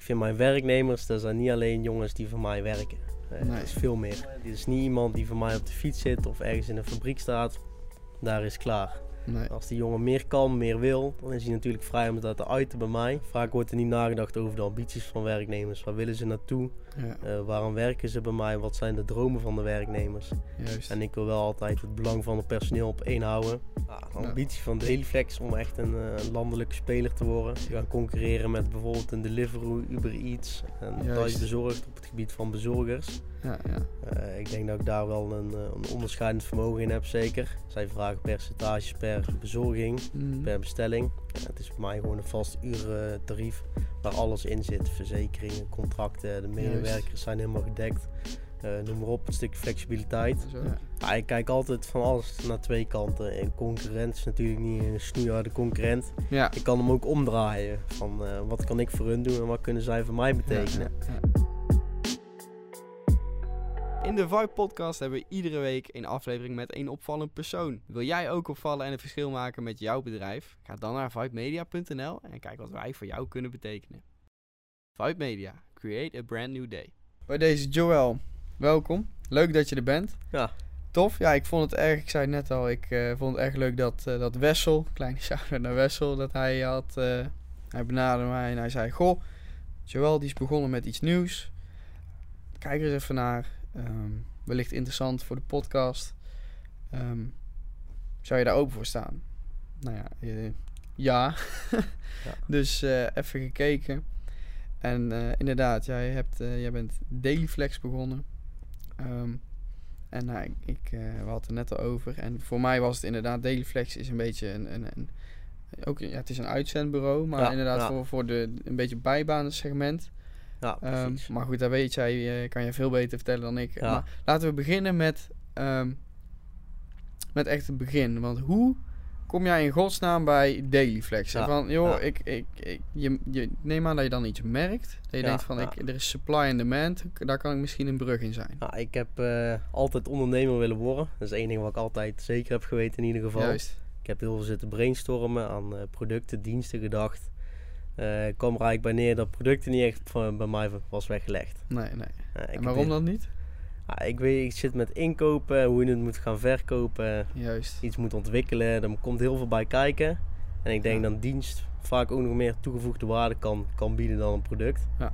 Ik vind mijn werknemers, dat zijn niet alleen jongens die voor mij werken. Nee. Dat is veel meer. Dit is niet iemand die voor mij op de fiets zit of ergens in een fabriek staat. Daar is klaar. Nee. Als die jongen meer kan, meer wil, dan is hij natuurlijk vrij om dat te uiten bij mij. Vaak wordt er niet nagedacht over de ambities van werknemers. Waar willen ze naartoe? Ja, Eh, waarom werken ze bij mij? Wat zijn de dromen van de werknemers? juist. En ik wil wel altijd het belang van het personeel op één houden. Ja, de Ja. ambitie van Dailyflex om echt een eh, landelijke speler te worden. Te gaan concurreren met bijvoorbeeld een Deliveroo, Uber Eats en thuis bezorgd op het gebied van bezorgers. Ja, ja. Eh, ik denk dat ik daar wel een, een onderscheidend vermogen in heb, zeker. Zij vragen percentages per bezorging, Mhm. per bestelling. Ja, het is voor mij gewoon een vast uurtarief waar alles in zit. Verzekeringen, contracten, de medewerkers zijn helemaal gedekt. Eh, noem maar op, een stukje flexibiliteit. Zo. Ja, ik kijk altijd van alles naar twee kanten. En concurrent is natuurlijk niet een snoeiharde concurrent. Ja. Ik kan hem ook omdraaien. Van eh, wat kan ik voor hun doen en wat kunnen zij voor mij betekenen. Ja, ja, ja. In de Vibe Podcast hebben we iedere week een aflevering met een opvallend persoon. Wil jij ook opvallen en een verschil maken met jouw bedrijf? Ga dan naar vibemedia.nl en kijk wat wij voor jou kunnen betekenen. Vibe Media, create a brand new day. Bij deze Joel, welkom. Leuk dat je er bent. Ja. Tof. Ja, ik vond het erg, ik zei het net al, ik eh, vond het erg leuk dat, eh, dat Wessel, kleine shout naar Wessel, dat hij had, eh, hij benaderde mij en hij zei, goh, Joel die is begonnen met iets nieuws. Kijk er eens even naar. Ehm, wellicht interessant voor de podcast. Ehm, zou je daar open voor staan? Nou ja, ja. Ja. Dus even gekeken. En eh, inderdaad, jij, hebt, eh, jij bent Dailyflex begonnen. Ehm, en nou, ik, ik, eh, we hadden het net al over. En voor mij was het inderdaad, Dailyflex is een beetje een... een, een ook, ja, het is een uitzendbureau, maar Ja, inderdaad ja. voor, voor de, een beetje bijbanensegment. Ja, Ehm, maar goed, daar weet jij, kan je veel beter vertellen dan ik. Maar laten we beginnen met, ehm, met echt het begin. Want hoe kom jij in godsnaam bij Dailyflex? Ja, Van, joh, ja. ik, ik, ik, je, je, neem aan dat je dan iets merkt. Dat je Ja, denkt van, ik, er is supply and demand. Daar kan ik misschien een brug in zijn. Ja, ik heb eh, altijd ondernemer willen worden. Dat is één ding wat ik altijd zeker heb geweten in ieder geval. Juist. Ik heb heel veel zitten brainstormen aan eh, producten, diensten gedacht. Eh, ik kwam er eigenlijk bij neer dat producten niet echt van, bij mij was weggelegd. Nee, nee. En waarom heel- dan niet? Ja, ik, weet, ik zit met inkopen, hoe je het moet gaan verkopen, Juist. iets moet ontwikkelen. Er komt heel veel bij kijken. En ik denk Ja. dat dienst vaak ook nog meer toegevoegde waarde kan, kan bieden dan een product. Ja.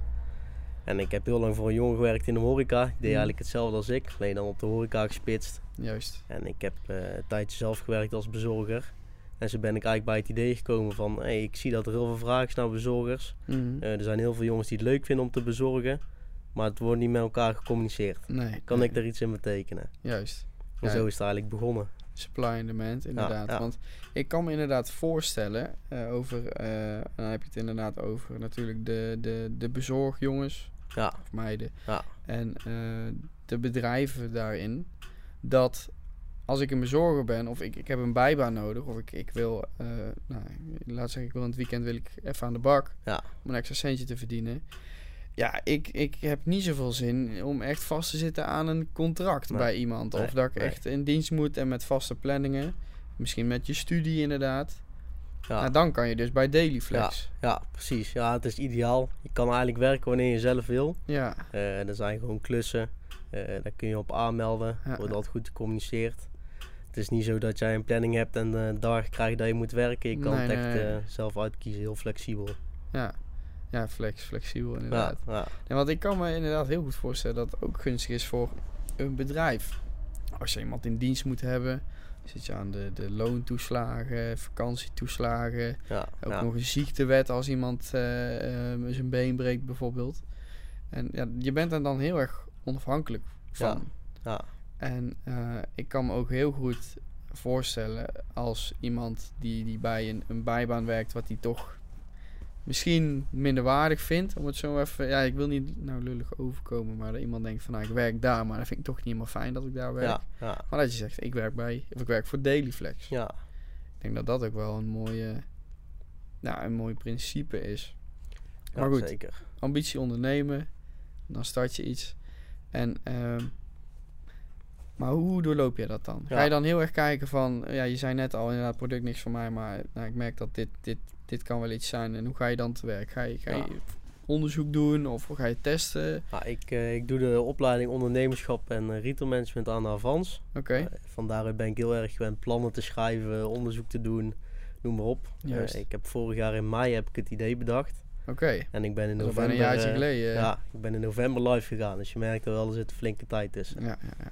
En ik heb heel lang voor een jongen gewerkt in de horeca. Die deed Mhm. eigenlijk hetzelfde als ik, alleen dan op de horeca gespitst. Juist. En ik heb eh, een tijdje zelf gewerkt als bezorger. En zo ben ik eigenlijk bij het idee gekomen van, hey, ik zie dat er heel veel vraag is naar bezorgers. Mhm. Eh, er zijn heel veel jongens die het leuk vinden om te bezorgen, maar het wordt niet met elkaar gecommuniceerd. nee. Kan nee. ik daar iets in betekenen? Juist. En Ja. zo is het eigenlijk begonnen. Supply and demand, inderdaad. ja. Want ik kan me inderdaad voorstellen eh, over, eh, dan heb je het inderdaad over natuurlijk de, de, de bezorgjongens Ja, of meiden Ja. en eh, de bedrijven daarin, dat als ik een bezorger ben of ik, ik heb een bijbaan nodig of ik, ik wil, nou, laat zeggen ik wil in het weekend wil ik even aan de bak Ja. om een extra centje te verdienen. Ja, ik, ik heb niet zoveel zin om echt vast te zitten aan een contract Nee. bij iemand. Nee, Of dat ik nee. echt in dienst moet en met vaste planningen. Misschien met je studie inderdaad. ja. Nou, dan kan je dus bij Dailyflex. Ja, precies. Ja, het is ideaal. Je kan eigenlijk werken wanneer je zelf wil. Ja, Eh er zijn gewoon klussen. Eh daar kun je op aanmelden. Ja, Wordt altijd goed gecommuniceerd. Het is niet zo dat jij een planning hebt en eh daar krijg je dat je moet werken. Je kan het echt zelf uitkiezen. Heel flexibel. ja. Ja, flex, flexibel Ja, inderdaad. ja, En want ik kan me inderdaad heel goed voorstellen dat het ook gunstig is voor een bedrijf. Als je iemand in dienst moet hebben, zit je aan de, de loontoeslagen, vakantietoeslagen. ja, Ook ja. nog een ziektewet als iemand eh, zijn been breekt bijvoorbeeld. En ja, je bent er dan heel erg onafhankelijk van. ja. En eh, ik kan me ook heel goed voorstellen als iemand die, die bij een, een bijbaan werkt, wat hij toch misschien minder waardig vindt. Om het zo even, ja, ik wil niet nou lullig overkomen, maar dat iemand denkt van nou, ik werk daar, maar dat vind ik toch niet helemaal fijn dat ik daar werk. Ja, ja, Maar dat je zegt, ik werk bij, of ik werk voor Dailyflex. ja. Ik denk dat dat ook wel een mooie, nou, een mooi principe is. Ja, Maar goed. zeker. Ambitie ondernemen, dan start je iets. En, ehm, maar hoe doorloop je dat dan? Ga je dan heel erg kijken van, ja, je zei net al, inderdaad, product niks voor mij, maar nou, ik merk dat dit, dit, dit kan wel iets zijn. En hoe ga je dan te werk? Ga je, ga je Ja. onderzoek doen of ga je testen? Ja, ik, eh, ik doe de opleiding ondernemerschap en uh, retail management aan de Avans. Oké. Eh, van daaruit ben ik heel erg gewend plannen te schrijven, onderzoek te doen, noem maar op. Eh, ik heb vorig jaar in mei heb ik het idee bedacht. Oké. En ik ben in Dat is november... een jaartje eh, geleden. ja, ik ben in november live gegaan. Dus je merkt er wel, er zit een flinke tijd tussen. Ja, ja,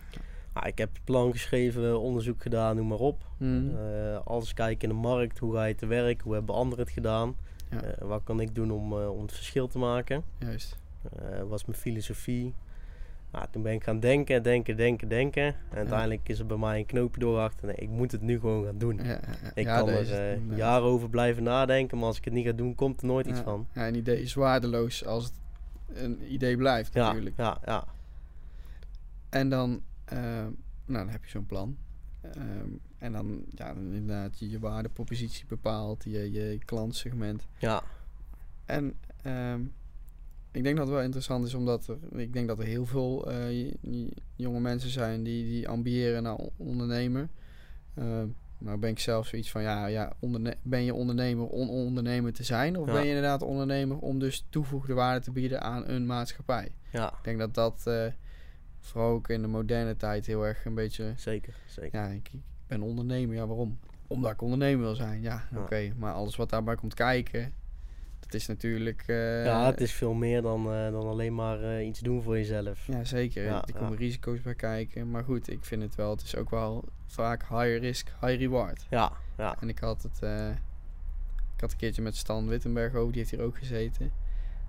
Ah, ik heb het plan geschreven, onderzoek gedaan, noem maar op. Hmm. Eh, alles kijken in de markt, hoe ga je te werk, hoe hebben anderen het gedaan. Ja. Eh, wat kan ik doen om, eh, om het verschil te maken? Juist. Was mijn filosofie. Nou, toen ben ik gaan denken, denken, denken, denken. En uiteindelijk is er bij mij een knoopje doorgehakt. Nee, ik moet het nu gewoon gaan doen. Ja. Ik kan er jaren over blijven nadenken, maar als ik het niet ga doen, komt er nooit iets van. Ja, een idee is waardeloos als het een idee blijft natuurlijk. ja, ja. En dan, nou, dan heb je zo'n plan. Ehm, en dan, ja, dan inderdaad je, je waardepropositie bepaalt, je, je klantsegment. ja. En ehm, ik denk dat het wel interessant is, omdat er, ik denk dat er heel veel eh, jonge mensen zijn die, die ambiëren naar on- ondernemer. Ehm, nou ben ik zelf zoiets van, ja, ja ben je ondernemer om ondernemer te zijn? Of Ja. ben je inderdaad ondernemer om dus toegevoegde waarde te bieden aan een maatschappij? ja, Ik denk dat dat eh, vooral ook in de moderne tijd heel erg een beetje... zeker. zeker. Ja, ik, ik ben ondernemer. Ja, waarom? Omdat ik ondernemer wil zijn. Ja, Ja. oké. Maar alles wat daarbij komt kijken, dat is natuurlijk... eh, ja, het is veel meer dan, eh, dan alleen maar eh, iets doen voor jezelf. Ja, zeker. Ja, er komen risico's bij kijken. Maar goed, ik vind het wel... Het is ook wel vaak high risk, high reward. Ja, ja, En ik had het... ik had een keertje met Stan Wittenberg over. Die heeft hier ook gezeten.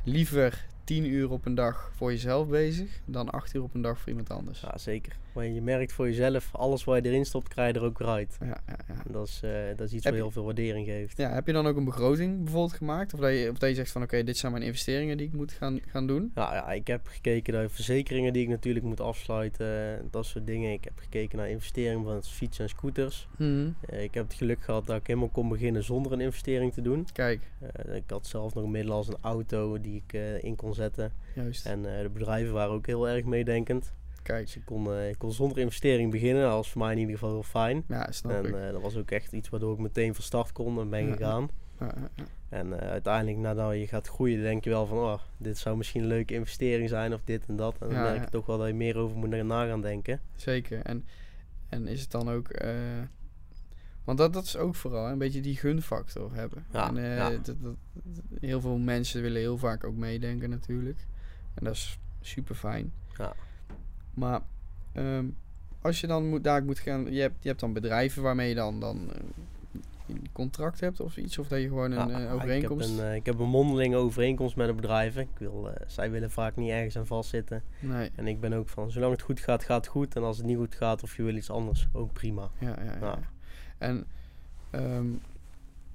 Liever 10 uur op een dag voor jezelf bezig... dan 8 uur op een dag voor iemand anders. ja, zeker. Maar je merkt voor jezelf, alles waar je erin stopt, krijg je er ook weer uit. Ja, ja, ja. Dat is, eh, dat is iets wat je- heel veel waardering geeft. Ja, heb je dan ook een begroting bijvoorbeeld gemaakt? Of dat je, of dat je zegt van oké, dit zijn mijn investeringen die ik moet gaan, gaan doen? Ja, ja, ik heb gekeken naar verzekeringen die ik natuurlijk moet afsluiten. Dat soort dingen. Ik heb gekeken naar investeringen van fietsen en scooters. Mhm. Eh, ik heb het geluk gehad dat ik helemaal kon beginnen zonder een investering te doen. Kijk, Eh, ik had zelf nog een middel als een auto die ik in kon zetten. juist. En de bedrijven waren ook heel erg meedenkend. Kijk, Dus ik kon, eh, ik kon zonder investering beginnen. Dat was voor mij in ieder geval heel fijn. ja, snap ik. En eh, dat was ook echt iets waardoor ik meteen van start kon en ben Ja, gegaan. Ja, ja. En eh, uiteindelijk, nadat je gaat groeien, denk je wel van... Oh, dit zou misschien een leuke investering zijn of dit en dat. En dan merk je toch wel dat je meer over moet na gaan denken. Zeker. En, en is het dan ook... want dat, dat is ook vooral hè, een beetje die gunfactor hebben. Ja, en, dat- dat- heel veel mensen willen heel vaak ook meedenken natuurlijk. En dat is super fijn. Ja. Maar ehm, als je dan moet, daar moet gaan... Je hebt, je hebt dan bedrijven waarmee je dan, dan eh, een contract hebt of iets. Of dat je gewoon een Ja, eh, ik overeenkomst... heb een, eh, ik heb een mondelinge overeenkomst met de bedrijven. Ik wil, zij willen vaak niet ergens aan vastzitten. Nee. En ik ben ook van, zolang het goed gaat, gaat het goed. En als het niet goed gaat of je wil iets anders, ook prima. Ja, ja, ja. Ja. En ehm,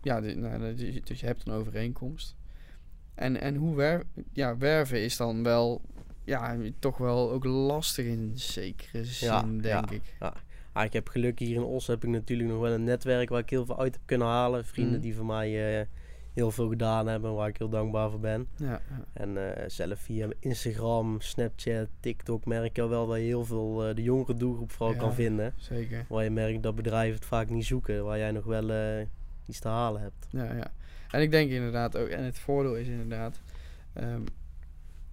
ja, nou, dus je hebt een overeenkomst. En, en hoe wer ja, werven is dan wel, ja, toch wel ook lastig in zekere zin, Ja, denk ja. ik. Ah, ik heb geluk hier in Os heb ik natuurlijk nog wel een netwerk waar ik heel veel uit heb kunnen halen. Vrienden Mhm. die voor mij eh, heel veel gedaan hebben, waar ik heel dankbaar voor ben. Ja, ja. En eh, zelf via Instagram, Snapchat, TikTok merk je wel dat je heel veel eh, de jongere doelgroep vooral Ja. kan vinden. zeker. Waar je merkt dat bedrijven het vaak niet zoeken, waar jij nog wel iets te halen hebt. Ja, ja. En ik denk inderdaad ook, en het voordeel is inderdaad, ehm,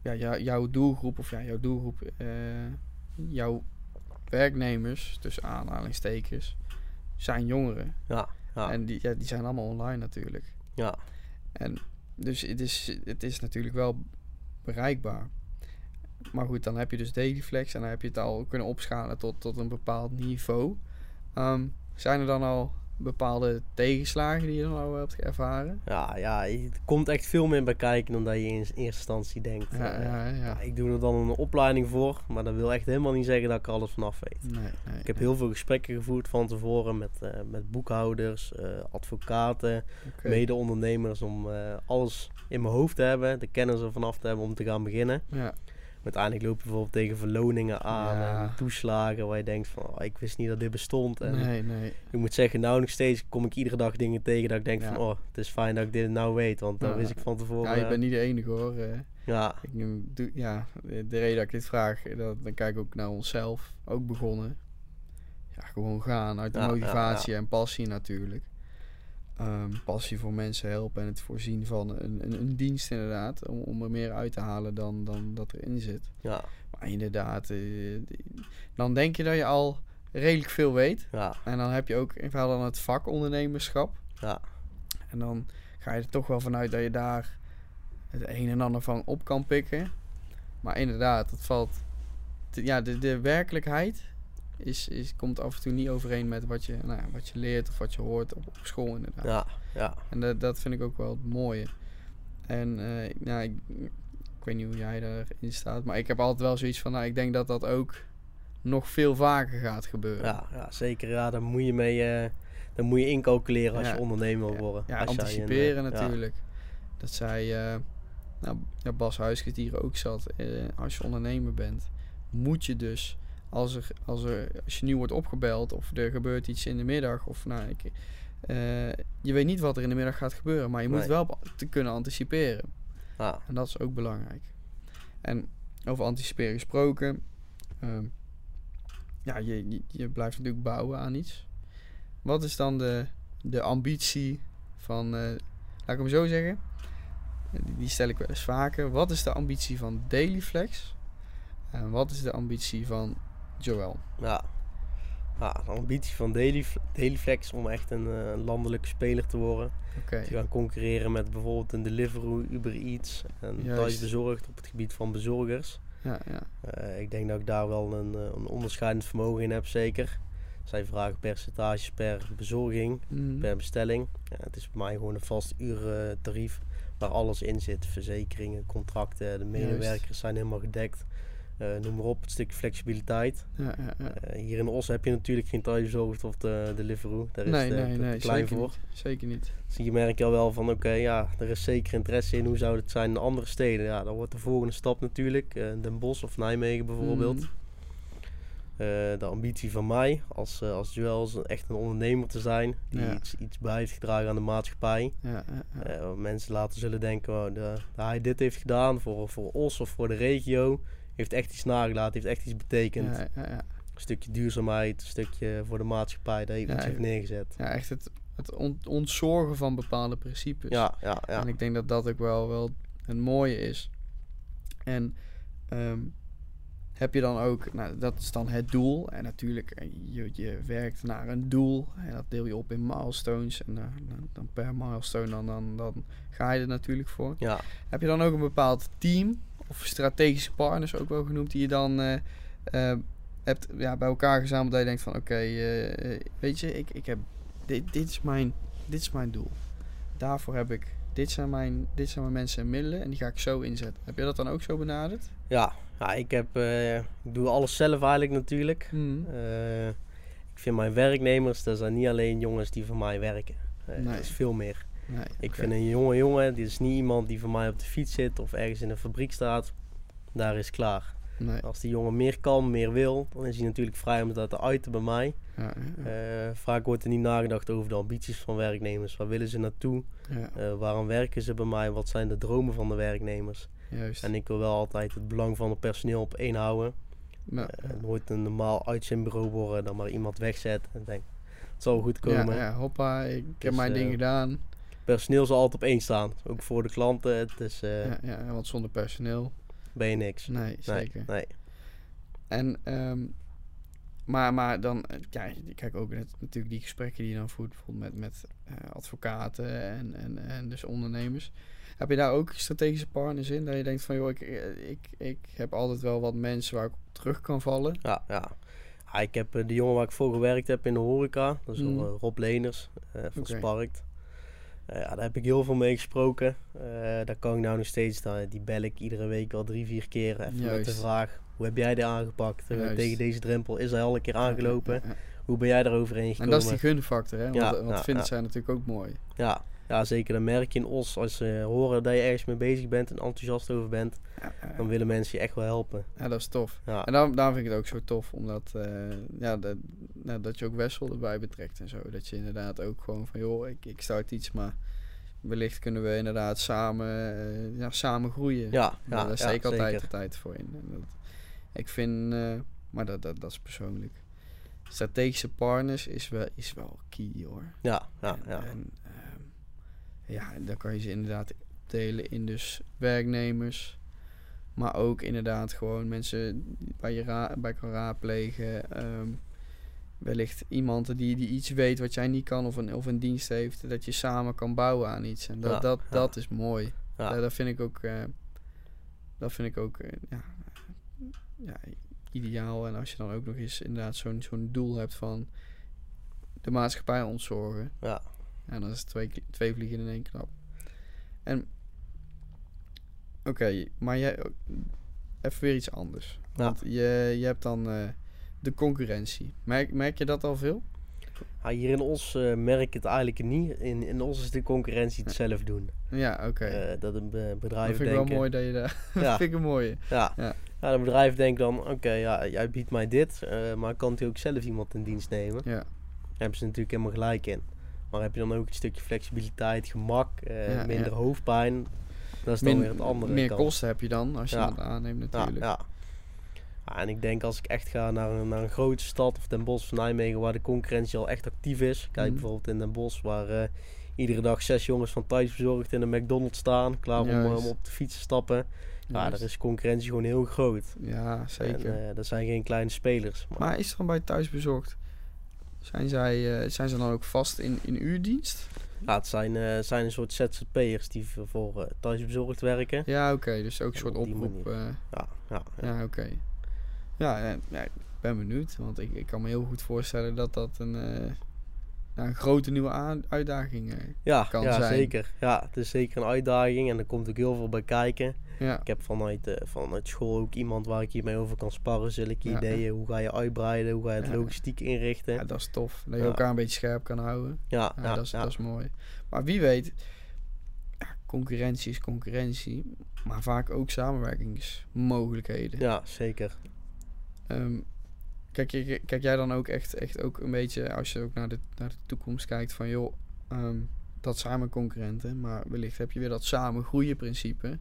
ja, jou- jouw doelgroep, of ja, jouw doelgroep, eh, jouw werknemers, tussen aanhalingstekens, zijn jongeren. Ja, ja, En die, ja, die zijn allemaal online natuurlijk. ja, En dus het is, het is natuurlijk wel bereikbaar. Maar goed, dan heb je dus Dailyflex en dan heb je het al kunnen opschalen tot, tot een bepaald niveau. Ehm, zijn er dan al bepaalde tegenslagen die je dan al hebt ervaren? ja, ja, er komt echt veel meer bij kijken dan dat je in eerste instantie denkt. Ja, ja, ja. ik doe er dan een opleiding voor, maar dat wil echt helemaal niet zeggen dat ik er alles vanaf weet. Nee, nee, Ik heb heel veel gesprekken gevoerd van tevoren met, eh, met boekhouders, eh, advocaten, Oké. mede-ondernemers om eh, alles in mijn hoofd te hebben, de kennis er vanaf te hebben om te gaan beginnen. Uiteindelijk loop je bijvoorbeeld tegen verloningen aan Ja. en toeslagen waar je denkt van oh, ik wist niet dat dit bestond. En nee, nee. ik moet zeggen, nou nog steeds kom ik iedere dag dingen tegen dat ik denk Ja. van oh, het is fijn dat ik dit nou weet, want Ja. wist ik van tevoren. Ja, je bent niet de enige hoor. eh. ja, Ik doe, ja, de de reden dat ik dit vraag, dat, dan kijk ik ook naar onszelf. Ook begonnen. Ja, gewoon gaan uit de motivatie en passie natuurlijk. Ehm, passie voor mensen helpen en het voorzien van een, een, een dienst inderdaad. Om, om er meer uit te halen dan, dan dat erin zit. Ja, Maar inderdaad, eh, dan denk je dat je al redelijk veel weet. ja, En dan heb je ook in verhaal dan het vak ondernemerschap. ja, En dan ga je er toch wel vanuit dat je daar het een en ander van op kan pikken. Maar inderdaad, het valt. ja, de, de werkelijkheid is, is, komt af en toe niet overeen met wat je, nou, wat je leert of wat je hoort op, op school inderdaad. ja, ja. En dat, dat vind ik ook wel het mooie. En eh, nou, ik, ik weet niet hoe jij daarin staat, maar ik heb altijd wel zoiets van, nou, ik denk dat dat ook nog veel vaker gaat gebeuren. Ja, ja, zeker. Ja, daar moet je mee, eh daar moet je incalculeren als Ja. je ondernemer wil Ja, worden. Ja, anticiperen eh, ja. natuurlijk. Dat zij, nou, Bas Huiskes die er ook zat, als je ondernemer bent, moet je dus, als, er, als, er, als je nu wordt opgebeld of er gebeurt iets in de middag, of nou, ik, eh, je weet niet wat er in de middag gaat gebeuren, maar je moet Nee. wel te kunnen anticiperen. En dat is ook belangrijk. En over anticiperen gesproken, ehm, ja, je, je, je blijft natuurlijk bouwen aan iets. Wat is dan de, de ambitie van, eh, laat ik hem zo zeggen, die, die stel ik wel eens vaker. Wat is de ambitie van Dailyflex? En wat is de ambitie van Joel? ja. Ja, de ambitie van Daily, Dailyflex om echt een eh, landelijke speler te worden. Oké, Te gaan concurreren met bijvoorbeeld een Deliveroo, Uber Eats en. Thuis Bezorgd op het gebied van bezorgers. ja, ja. Eh, ik denk dat ik daar wel een, eh, een onderscheidend vermogen in heb, zeker. Zij vragen percentages per bezorging, Mhm. per bestelling. Ja, het is bij mij gewoon een vast uurtarief waar alles in zit. Verzekeringen, contracten, de medewerkers zijn helemaal gedekt. Eh, noem maar op, het stukje flexibiliteit. ja, ja, ja. Eh, hier in Os heb je natuurlijk geen thuisbezorgd of de Deliveroo. Daar is Nee, de, nee, nee, klein zeker voor. niet. Zeker niet. Dus je merkt al wel van, oké, ja, er is zeker interesse in. Hoe zou het zijn in andere steden? Ja, dan wordt de volgende stap natuurlijk. eh, Den Bosch of Nijmegen bijvoorbeeld. Mhm. Eh, de ambitie van mij als, eh als Joel is echt een ondernemer te zijn. Die Ja. iets, iets bij heeft gedragen aan de maatschappij. Ja, ja. Eh, mensen later zullen denken oh, de, dat hij dit heeft gedaan voor, voor Os of voor de regio. Heeft echt iets nagelaten, heeft echt iets betekend. ja, ja, ja. Een stukje duurzaamheid, een stukje voor de maatschappij. Dat iets heeft ja. neergezet. Ja, echt het, het on- ontzorgen van bepaalde principes. Ja, ja, ja. En ik denk dat dat ook wel, wel een mooie is. En ehm, heb je dan ook, nou, dat is dan het doel. En natuurlijk, eh, je, je werkt naar een doel. En dat deel je op in milestones. En dan, dan, dan per milestone, dan, dan, dan ga je er natuurlijk voor. ja. Heb je dan ook een bepaald team of strategische partners ook wel genoemd die je dan eh, eh, hebt ja, bij elkaar gezameld dat je denkt van oké, eh, weet je, ik, ik heb dit, dit, is mijn, dit is mijn doel. Daarvoor heb ik, dit zijn, mijn, dit zijn mijn mensen en middelen en die ga ik zo inzetten. Heb je dat dan ook zo benaderd? Ja, ja ik, heb, ik doe alles zelf eigenlijk natuurlijk. Eh, ik vind mijn werknemers, dat zijn niet alleen jongens die voor mij werken. Nee. Dat is veel meer. Nee, Ik vind een jonge jongen, die is niet iemand die voor mij op de fiets zit of ergens in een fabriek staat. Daar is klaar. Nee. Als die jongen meer kan, meer wil, dan is hij natuurlijk vrij om dat te uiten bij mij. Ja. Eh, vaak wordt er niet nagedacht over de ambities van werknemers. Waar willen ze naartoe? ja, Eh, waarom werken ze bij mij? Wat zijn de dromen van de werknemers? juist. En ik wil wel altijd het belang van het personeel op één houden. Eh, nooit een normaal uitzendbureau worden, dan maar iemand wegzet en denk, het zal goed komen. ja, ja, hoppa, ik heb Dus, mijn ding gedaan. Personeel zal altijd op één staan, ook voor de klanten. Het is, eh, Ja, ja, want zonder personeel, ben je niks. nee, zeker. nee. En, ehm, maar, maar dan, eh, ja, kijk ook net, natuurlijk die gesprekken die je dan voert, bijvoorbeeld met, met eh, advocaten en, en, en dus ondernemers. Heb je daar ook strategische partners in? Dat je denkt van, joh, ik, ik, ik heb altijd wel wat mensen waar ik op terug kan vallen. Ja, ja. Ik heb de jongen waar ik voor gewerkt heb in de horeca, dat is Mm. eh, Rob Leners eh, van. Sparkt. Eh, ja, daar heb ik heel veel mee gesproken. Eh, daar kan ik nou nog steeds, die bel ik iedere week al drie, vier keer. Even met de vraag, hoe heb jij dit aangepakt? Eh, Juist. tegen deze drempel is hij al een keer aangelopen. Ja, ja, ja. Hoe ben jij daar overheen En gekomen? dat is die gunfactor, hè? Want, vinden zij natuurlijk ook mooi. ja, ja, zeker. Dan merk je in Os, als ze horen dat je ergens mee bezig bent en enthousiast over bent, Ja, dan willen mensen je echt wel helpen. ja, dat is tof. Ja, En daarom, daarom vind ik het ook zo tof, omdat eh, ja, dat, nou, dat je ook Wessel erbij betrekt en zo. Dat je inderdaad ook gewoon van, joh, ik, ik start iets, maar wellicht kunnen we inderdaad samen, eh, ja, samen groeien. ja, ja, daar steek ik altijd de tijd voor in. En dat, ik vind, eh, maar dat, dat, dat is persoonlijk. Strategische partners is wel, is wel key hoor. Ja, ja, ja. en, Ja, dan kan je ze inderdaad delen in dus werknemers. Maar ook inderdaad gewoon mensen bij je ra bij kan raadplegen. ehm, wellicht iemand die, die iets weet wat jij niet kan of een, of een dienst heeft. Dat je samen kan bouwen aan iets. En dat, Ja, dat, ja. dat is mooi. Ja. Dat vind ik ook, eh, dat vind ik ook eh, ja, ja, ideaal. En als je dan ook nog eens inderdaad zo'n zo'n doel hebt van de maatschappij ontzorgen. Ja. Ja, dan is het twee, twee vliegen in één klap. En oké, maar jij, even weer iets anders. Ja. Want je, je hebt dan eh, de concurrentie. Merk, merk je dat al veel? Ja, hier in Os eh, merk ik het eigenlijk niet. In, in Os is de concurrentie het zelf doen. Ja, oké. Eh, dat een be- dat bedrijf vind ik wel denken... mooi dat je daar... dat Ja, vind ik een mooie. ja. Ja. Ja. een bedrijf denkt dan, oké, ja, jij biedt mij dit, maar kan hij ook zelf iemand in dienst nemen? Ja, Daar hebben ze natuurlijk helemaal gelijk in. Maar heb je dan ook een stukje flexibiliteit, gemak, Ja, minder ja. hoofdpijn? Dat is dan Min- weer het andere meer kant. kosten heb je dan als je dat aanneemt Ja, natuurlijk. ja. En ik denk als ik echt ga naar een, naar een grote stad of Den Bosch of Nijmegen waar de concurrentie al echt actief is. Kijk Mhm. bijvoorbeeld in Den Bosch waar eh, iedere dag zes jongens van thuisbezorgd in een McDonald's staan. Klaar om, eh, om op de fiets te stappen. Ja, daar is concurrentie gewoon heel groot. Ja, zeker. En, eh, dat zijn geen kleine spelers. Maar, Maar is het dan bij thuisbezorgd? Zijn, zij, eh, zijn ze dan ook vast in, in uurdienst? ja, het zijn, eh, zijn een soort ZZP'ers die voor, eh, thuisbezorgd werken. Ja, oké. dus ook een Ja, soort op oproep. Ja, ja, ja. ja, oké. Ja, ja, ik ben benieuwd. Want ik, ik kan me heel goed voorstellen dat dat een, nou, een grote nieuwe uitdaging ja, kan ja, zijn. zeker. Ja, het is zeker een uitdaging en er komt ook heel veel bij kijken. Ja, Ik heb vanuit, eh, vanuit school ook iemand waar ik hiermee over kan sparren. Zulke Ja. ideeën. Hoe ga je uitbreiden? Hoe ga je het logistiek inrichten? ja, dat is tof. Dat je elkaar een beetje scherp kan houden. ja, dat, is, dat is mooi. Maar wie weet, concurrentie is concurrentie. Maar vaak ook samenwerkingsmogelijkheden. Ja, zeker. Ehm, kijk, kijk jij dan ook echt, echt ook een beetje, als je ook naar de, naar de toekomst kijkt, van joh, ehm, dat zijn mijn concurrenten, maar wellicht heb je weer dat samen groeien principe.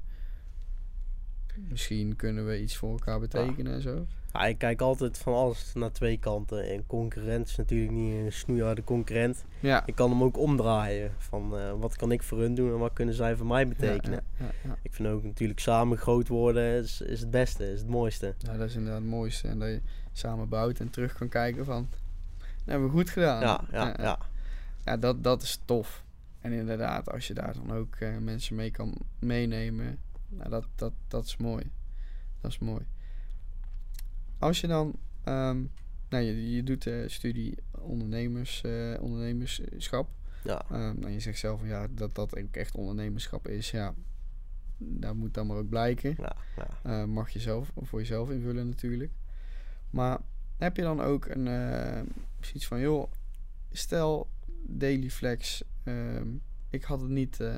Misschien kunnen we iets voor elkaar betekenen en zo. Ja, ik kijk altijd van alles naar twee kanten. En concurrent is natuurlijk niet een snoeiharde concurrent. Ja. Ik kan hem ook omdraaien. Van eh, wat kan ik voor hun doen en wat kunnen zij voor mij betekenen. Ja. Ik vind ook natuurlijk samen groot worden is, is het beste, is het mooiste. Ja, dat is inderdaad het mooiste. En dat je samen bouwt en terug kan kijken van, dat hebben we goed gedaan. Ja, ja, ja. Ja, dat, dat is tof. En inderdaad, als je daar dan ook eh, mensen mee kan meenemen, nou, dat, dat, dat is mooi. Dat is mooi. Als je dan, ehm, nou, je, je doet de studie ondernemers, eh, ondernemerschap. Ja, Ehm, nou, je zegt zelf van ja, dat dat ook echt ondernemerschap is. Ja, daar moet dan maar ook blijken. ja, ja. Eh, mag je zelf voor jezelf invullen natuurlijk. Maar heb je dan ook een eh, zoiets van joh, stel Daily Flex, ehm, ik had het niet, eh,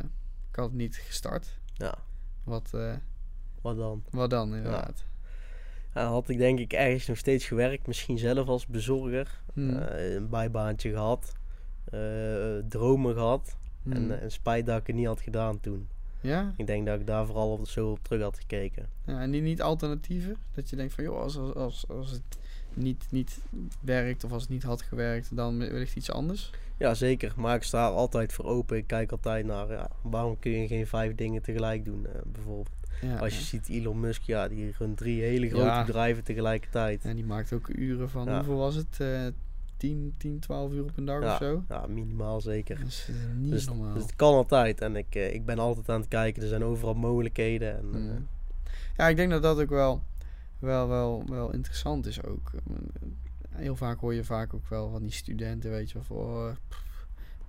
ik had het niet gestart. ja. Wat, eh, Wat dan? wat dan inderdaad? Ja, had ik denk ik ergens nog steeds gewerkt. Misschien zelf als bezorger. Hmm. Eh, een bijbaantje gehad. eh, dromen gehad. Hmm. En, en spijt dat ik het niet had gedaan toen. ja? Ik denk dat ik daar vooral op, zo op terug had gekeken. ja, en die niet alternatieven? Dat je denkt van joh, als, als, als, als het niet, niet werkt of als het niet had gewerkt, dan wellicht iets anders. Ja, zeker. Maar ik sta er altijd voor open. Ik kijk altijd naar ja, waarom kun je geen vijf dingen tegelijk doen. eh, bijvoorbeeld. Ja, Als je ja. ziet Elon Musk, ja, die runt drie hele grote Ja. bedrijven tegelijkertijd. En die maakt ook uren van, Ja. hoeveel was het? Eh 10, 10, 12 uur op een dag of zo? Ja, minimaal zeker. Dat is eh, niet Dus, normaal. dus het kan altijd. En ik, eh, ik ben altijd aan het kijken. Er zijn overal mogelijkheden. En, Mm. Ja, ik denk dat dat ook wel, wel, wel, wel interessant is ook. Heel vaak hoor je vaak ook wel van die studenten, weet je wel, van, oh,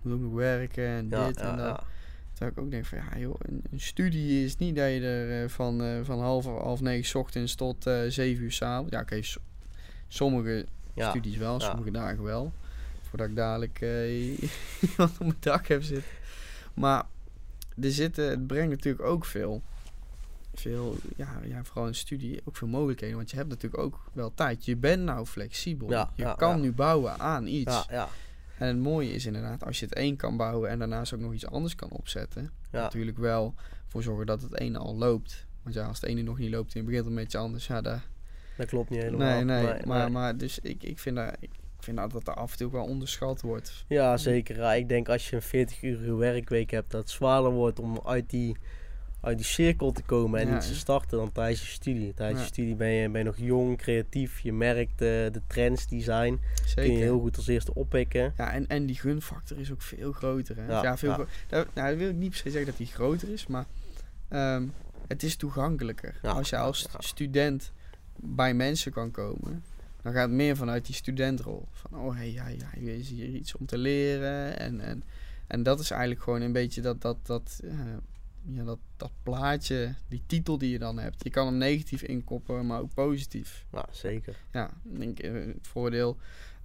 moet ook nog werken en ja, dit ja, en dat. ja. Terwijl ik ook denk van, ja joh, een, een studie is niet dat je er eh, van, eh, van half, half negen ochtends tot eh zeven uur s'avonds... Ja, oké, so- sommige studies wel, sommige dagen wel. Voordat ik dadelijk iemand op mijn dak heb zitten. Maar er zitten, het brengt natuurlijk ook veel, veel ja, ja, vooral in studie, ook veel mogelijkheden. Want je hebt natuurlijk ook wel tijd. Je bent nou flexibel. Ja, je ja, kan ja. nu bouwen aan iets. ja, ja, En het mooie is inderdaad, als je het één kan bouwen en daarnaast ook nog iets anders kan opzetten. ja. Natuurlijk wel voor zorgen dat het ene al loopt. Want ja, als het ene nog niet loopt en je begint een beetje anders, ja, daar, Dat klopt niet helemaal. Nee, nee, maar, maar dus ik, ik vind dat, ik, ik vind nou dat er af en toe wel onderschat wordt. Ja, zeker. Ja, ik denk als je een 40 uur werkweek hebt, dat het zwaarder wordt om uit die, uit die cirkel te komen en Ja, iets te starten dan tijdens je studie. Tijdens je studie ben je, ben je nog jong, creatief, je merkt de, de trends die zijn. Zeker. Kun je heel goed als eerste oppikken. Ja, en, en die gunfactor is ook veel groter. Hè? Ja, veel gro- nou, nou, dat wil ik niet per se zeggen dat die groter is, maar ehm, het is toegankelijker. Als je als student bij mensen kan komen, dan gaat het meer vanuit die studentrol. Van, oh, hey, hij, hij is hier iets om te leren. En, en, en dat is eigenlijk gewoon een beetje dat, dat, dat, eh, ja, dat, dat plaatje, die titel die je dan hebt. Je kan hem negatief inkoppen, maar ook positief Ja, zeker. ja, denk, eh, het voordeel.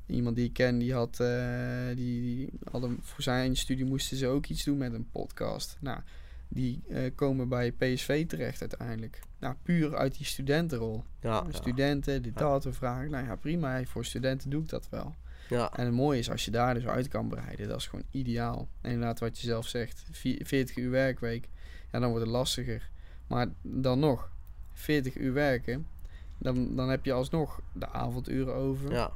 Iemand die ik ken, die had, eh, die, die hadden voor zijn studie moesten ze ook iets doen met een podcast. Nou, die eh, komen bij PSV terecht uiteindelijk. Nou, puur uit die studentenrol. Ja. Studenten, dit, Ja. dat, we vragen. Nou ja, prima, voor studenten doe ik dat wel. Ja. En het mooie is, als je daar dus uit kan breiden, dat is gewoon ideaal. En inderdaad, wat je zelf zegt, vi- 40 uur werkweek, ja, dan wordt het lastiger. Maar dan nog, 40 uur werken, dan, dan heb je alsnog de avonduren over, ja.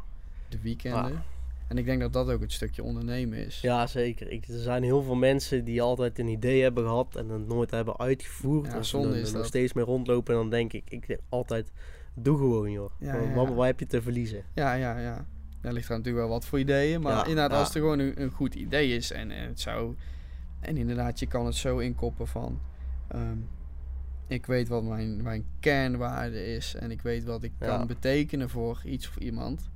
de weekenden. Ja. En ik denk dat dat ook het stukje ondernemen is. Ja, zeker. Ik, er zijn heel veel mensen die altijd een idee hebben gehad en het nooit hebben uitgevoerd. Ja, zonde is er nog dat. steeds mee rondlopen. En dan denk ik, ik denk altijd, doe gewoon joh. Ja, Gewoon, ja, Wat, wat heb je te verliezen? Ja, ja, ja. Daar ligt er natuurlijk wel wat voor ideeën. Maar Ja, inderdaad, ja. als er gewoon een, een goed idee is en, en het zou... En inderdaad, je kan het zo inkoppen van... ehm, ik weet wat mijn, mijn kernwaarde is en ik weet wat ik Ja. kan betekenen voor iets of iemand.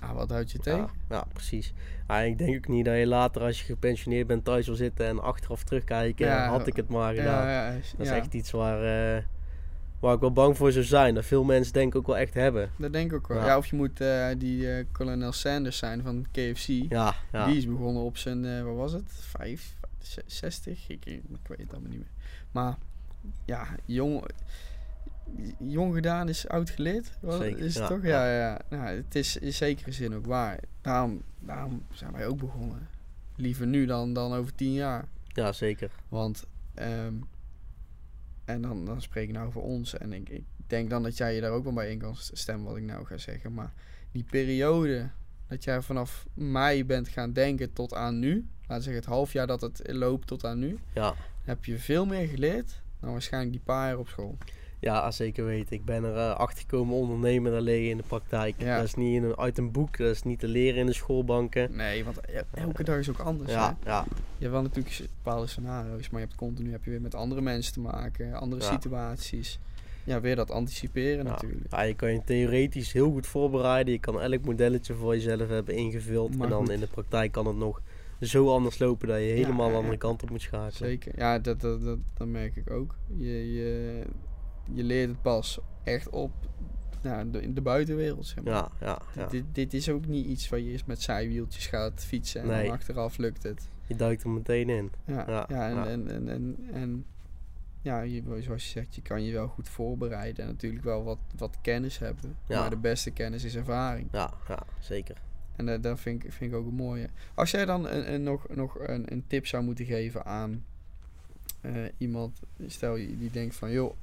Ah, wat houd je tegen? Ja, ja, precies. Ja, ik denk ook niet dat je later als je gepensioneerd bent thuis wil zitten en achteraf terugkijken. Ja, had ik het maar gedaan. ja, ja, Dat is echt iets waar, eh, waar ik wel bang voor zou zijn. Dat veel mensen denk ik ook wel echt hebben. Dat denk ik ook wel. Ja, Ja. of je moet eh, die eh Colonel Sanders zijn van KFC. Ja, ja. Die is begonnen op zijn, eh, wat was het? 5, 60? Ik, ik weet het allemaal niet meer. Maar ja, jong, jong gedaan is oud geleerd. Zeker, is het ja, toch? Ja, ja. Nou, het is in zekere zin ook waar. Daarom, daarom zijn wij ook begonnen. Liever nu dan, dan over tien jaar. ja, zeker. Want, ehm, en dan, dan spreek ik nou voor ons. En ik, ik denk dan dat jij je daar ook wel bij in kan stemmen wat ik nou ga zeggen. Maar die periode dat jij vanaf mei bent gaan denken tot aan nu. Laten we zeggen het half jaar dat het loopt tot aan nu. Ja. Heb je veel meer geleerd dan waarschijnlijk die paar jaar op school. Ja, zeker weten. Ik ben er eh, achter gekomen ondernemen, je in de praktijk. Ja. Dat is niet in een, uit een boek, dat is niet te leren in de schoolbanken. Nee, want elke dag is ook anders. Ja, Hè? ja, Je hebt wel natuurlijk bepaalde scenario's, maar je hebt continu heb je weer met andere mensen te maken, andere Ja. situaties. Ja, weer dat anticiperen natuurlijk. ja, je kan je theoretisch heel goed voorbereiden. Je kan elk modelletje voor jezelf hebben ingevuld. Maar en dan goed. in de praktijk kan het nog zo anders lopen dat je helemaal de andere kant op moet schakelen. Zeker. Ja, dat, dat, dat, dat merk ik ook. Je, je, je leert het pas echt op nou, de, in de buitenwereld. Zeg maar. Ja, ja, ja. Dit, dit is ook niet iets waar je eerst met zijwieltjes gaat fietsen en Nee. achteraf lukt het. Je duikt er meteen in. Ja, ja, Ja, en, ja. En, en, en, en ja, je, zoals je zegt, je kan je wel goed voorbereiden en natuurlijk wel wat, wat kennis hebben. Maar de beste kennis is ervaring. Ja, ja, zeker. En dat, dat vind, ik, vind ik ook een mooie. Als jij dan een, een, nog, nog een, een tip zou moeten geven aan eh, iemand, stel je die denkt van joh,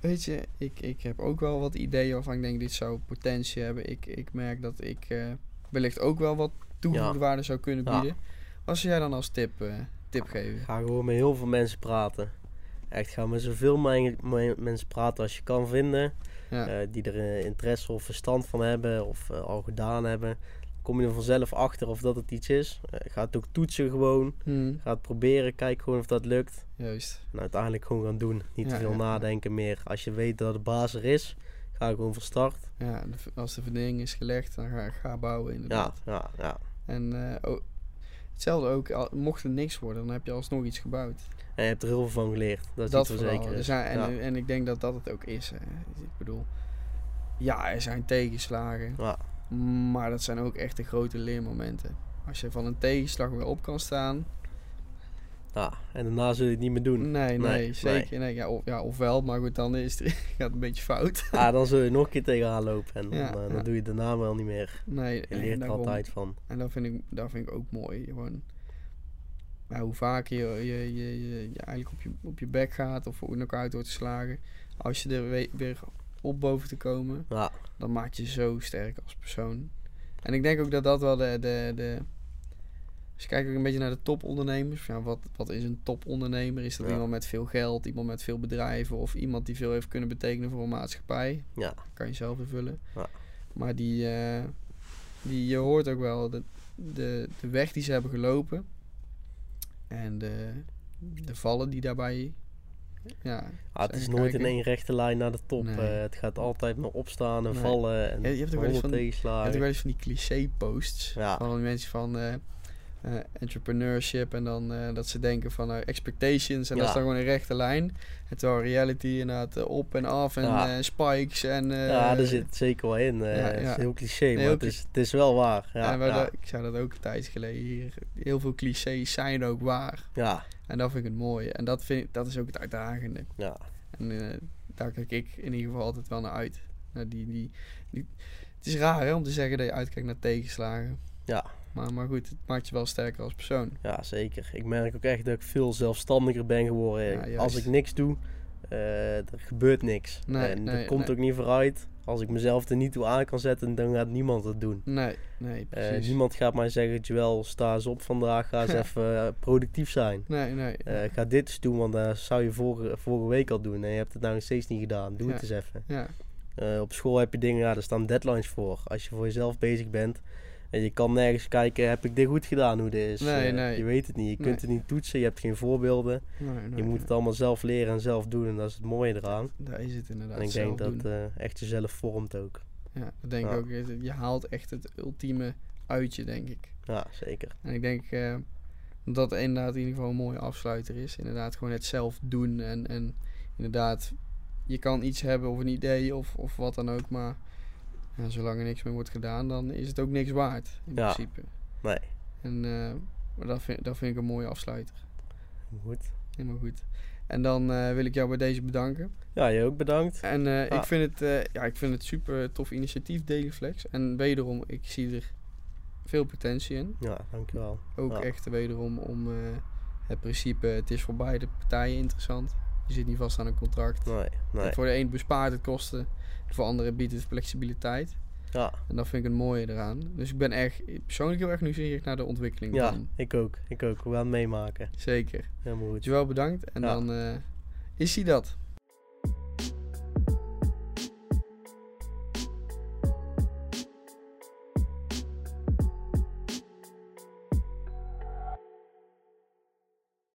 weet je, ik, ik heb ook wel wat ideeën waarvan ik denk dit zou potentie hebben. Ik, ik merk dat ik eh, wellicht ook wel wat toegevoegde Ja. waarde zou kunnen Ja. bieden. Wat zou jij dan als tip, eh, tip geven? Ga gewoon met heel veel mensen praten. Echt, ga met zoveel me- me- mensen praten als je kan vinden. Ja, eh, die er interesse of verstand van hebben of al gedaan hebben. Kom je er vanzelf achter of dat het iets is. Eh, ga het ook toetsen gewoon. Hmm, Ga het proberen. Kijk gewoon of dat lukt. juist. En uiteindelijk gewoon gaan doen. Niet Ja, te veel ja, ja. nadenken meer. Als je weet dat de baas er is, ga gewoon van start. Ja, als de verdering is gelegd, dan ga, ga bouwen Ja, inderdaad. ja, ja. En eh, oh, hetzelfde ook, al, mocht het niks worden, dan heb je alsnog iets gebouwd. En je hebt er heel veel van geleerd. Dat is dat zeker Er zijn, en, ja. en ik denk dat dat het ook is. Hè. Ik bedoel, ja, er zijn tegenslagen. Ja. Maar dat zijn ook echt de grote leermomenten. Als je van een tegenslag weer op kan staan. ja, en daarna zul je het niet meer doen. Nee, nee, Nee, zeker. Nee. ja, of, ja, ofwel, maar goed, dan is het, gaat het een beetje fout. Ja, dan zul je nog een keer tegenaan lopen. En dan, Ja, eh, dan ja. doe je daarna wel niet meer. Nee, Je leert er altijd van. En dat vind ik, dat vind ik ook mooi. Gewoon, nou, hoe vaker je, je, je, je, eigenlijk op je, op je bek gaat of in elkaar wordt geslagen. Als je er we- weer op boven te komen, Ja, dan maakt je zo sterk als persoon. En ik denk ook dat dat wel de... de, de als je kijkt ook een beetje naar de topondernemers. Ja, wat, wat is een topondernemer? Is dat Ja. iemand met veel geld, iemand met veel bedrijven... of iemand die veel heeft kunnen betekenen voor een maatschappij? Ja, kan je zelf invullen. Ja. Maar die, eh, die, je hoort ook wel de, de, de weg die ze hebben gelopen. En de, de vallen die daarbij... Ja, Ah, het is nooit in één rechte lijn naar de top. Nee. Eh, het gaat altijd maar opstaan en Nee. vallen en Ja, je hebt ook wel eens van- je hebt ook wel eens van die cliché-posts. Ja. Van die mensen van eh, entrepreneurship. En dan eh, dat ze denken van eh, expectations. En dat is dan gewoon een rechte lijn. En terwijl reality inderdaad eh, op en af. En Ja. eh, spikes. En, eh, ja, daar zit zeker wel in. eh, Het is heel cliché, maar heel het is, het is wel waar. Ja, ik zei dat ook een tijd geleden hier. Heel veel clichés zijn ook waar. ja, En dat vind ik het mooie. En dat, vind ik, dat is ook het uitdagende. ja. En eh, daar kijk ik in ieder geval altijd wel naar uit. Naar die, die, die, het is raar hè, om te zeggen dat je uitkijkt naar tegenslagen. Ja. Maar, maar goed, het maakt je wel sterker als persoon. Ja, zeker. Ik merk ook echt dat ik veel zelfstandiger ben geworden. Ja. Als ik niks doe, eh, er gebeurt niks. Nee, en nee, dat komt nee. ook niet vooruit. Als ik mezelf er niet toe aan kan zetten, dan gaat niemand het doen. Nee, nee, Eh, precies. niemand gaat mij zeggen, Joel, sta eens op vandaag, ga eens even eh, productief zijn. Nee, nee. Ga dit eens doen, want dat zou je vorige, vorige week al doen. En je hebt het nou nog steeds niet gedaan. Doe Ja. het eens even. ja, op school heb je dingen, ja, daar staan deadlines voor. Als je voor jezelf bezig bent en je kan nergens kijken, heb ik dit goed gedaan hoe dit is? Nee, Eh, nee. Je weet het niet. Je kunt Nee. het niet toetsen, je hebt geen voorbeelden. nee, je moet het allemaal zelf leren en zelf doen en dat is het mooie eraan. Daar is het inderdaad. en ik zelf denk dat eh echt jezelf vormt ook. Ja, dat denk Ja. ik ook. Je- Je haalt echt het ultieme uit je, denk ik. Ja, zeker. En ik denk eh, dat het inderdaad in ieder geval een mooie afsluiter is. Inderdaad, gewoon het zelf doen. En, en inderdaad, je kan iets hebben of een idee of, of wat dan ook. Maar ja, zolang er niks meer wordt gedaan, dan is het ook niks waard. In Ja. principe. Nee. En eh, maar dat, vind, dat vind ik een mooie afsluiter. Goed. Helemaal goed. En dan eh, wil ik jou bij deze bedanken. Ja, je ook bedankt. En eh, Ah. ik, vind het, ja, ik vind het super tof initiatief, Daileflex. En wederom, ik zie er veel potentie in. Ja, dankjewel. Ook Ja. echt wederom om het principe, het is voor beide partijen interessant. Je zit niet vast aan een contract. Nee, nee. En voor de een bespaart het kosten, voor de andere biedt het flexibiliteit. Ja, En dat vind ik het mooie eraan. Dus ik ben echt persoonlijk heel erg nieuwsgierig naar de ontwikkeling. ja ik ook. Ik ook. We gaan meemaken. Zeker. Helemaal goed. Dankjewel bedankt. En Ja. dan eh, is hij dat.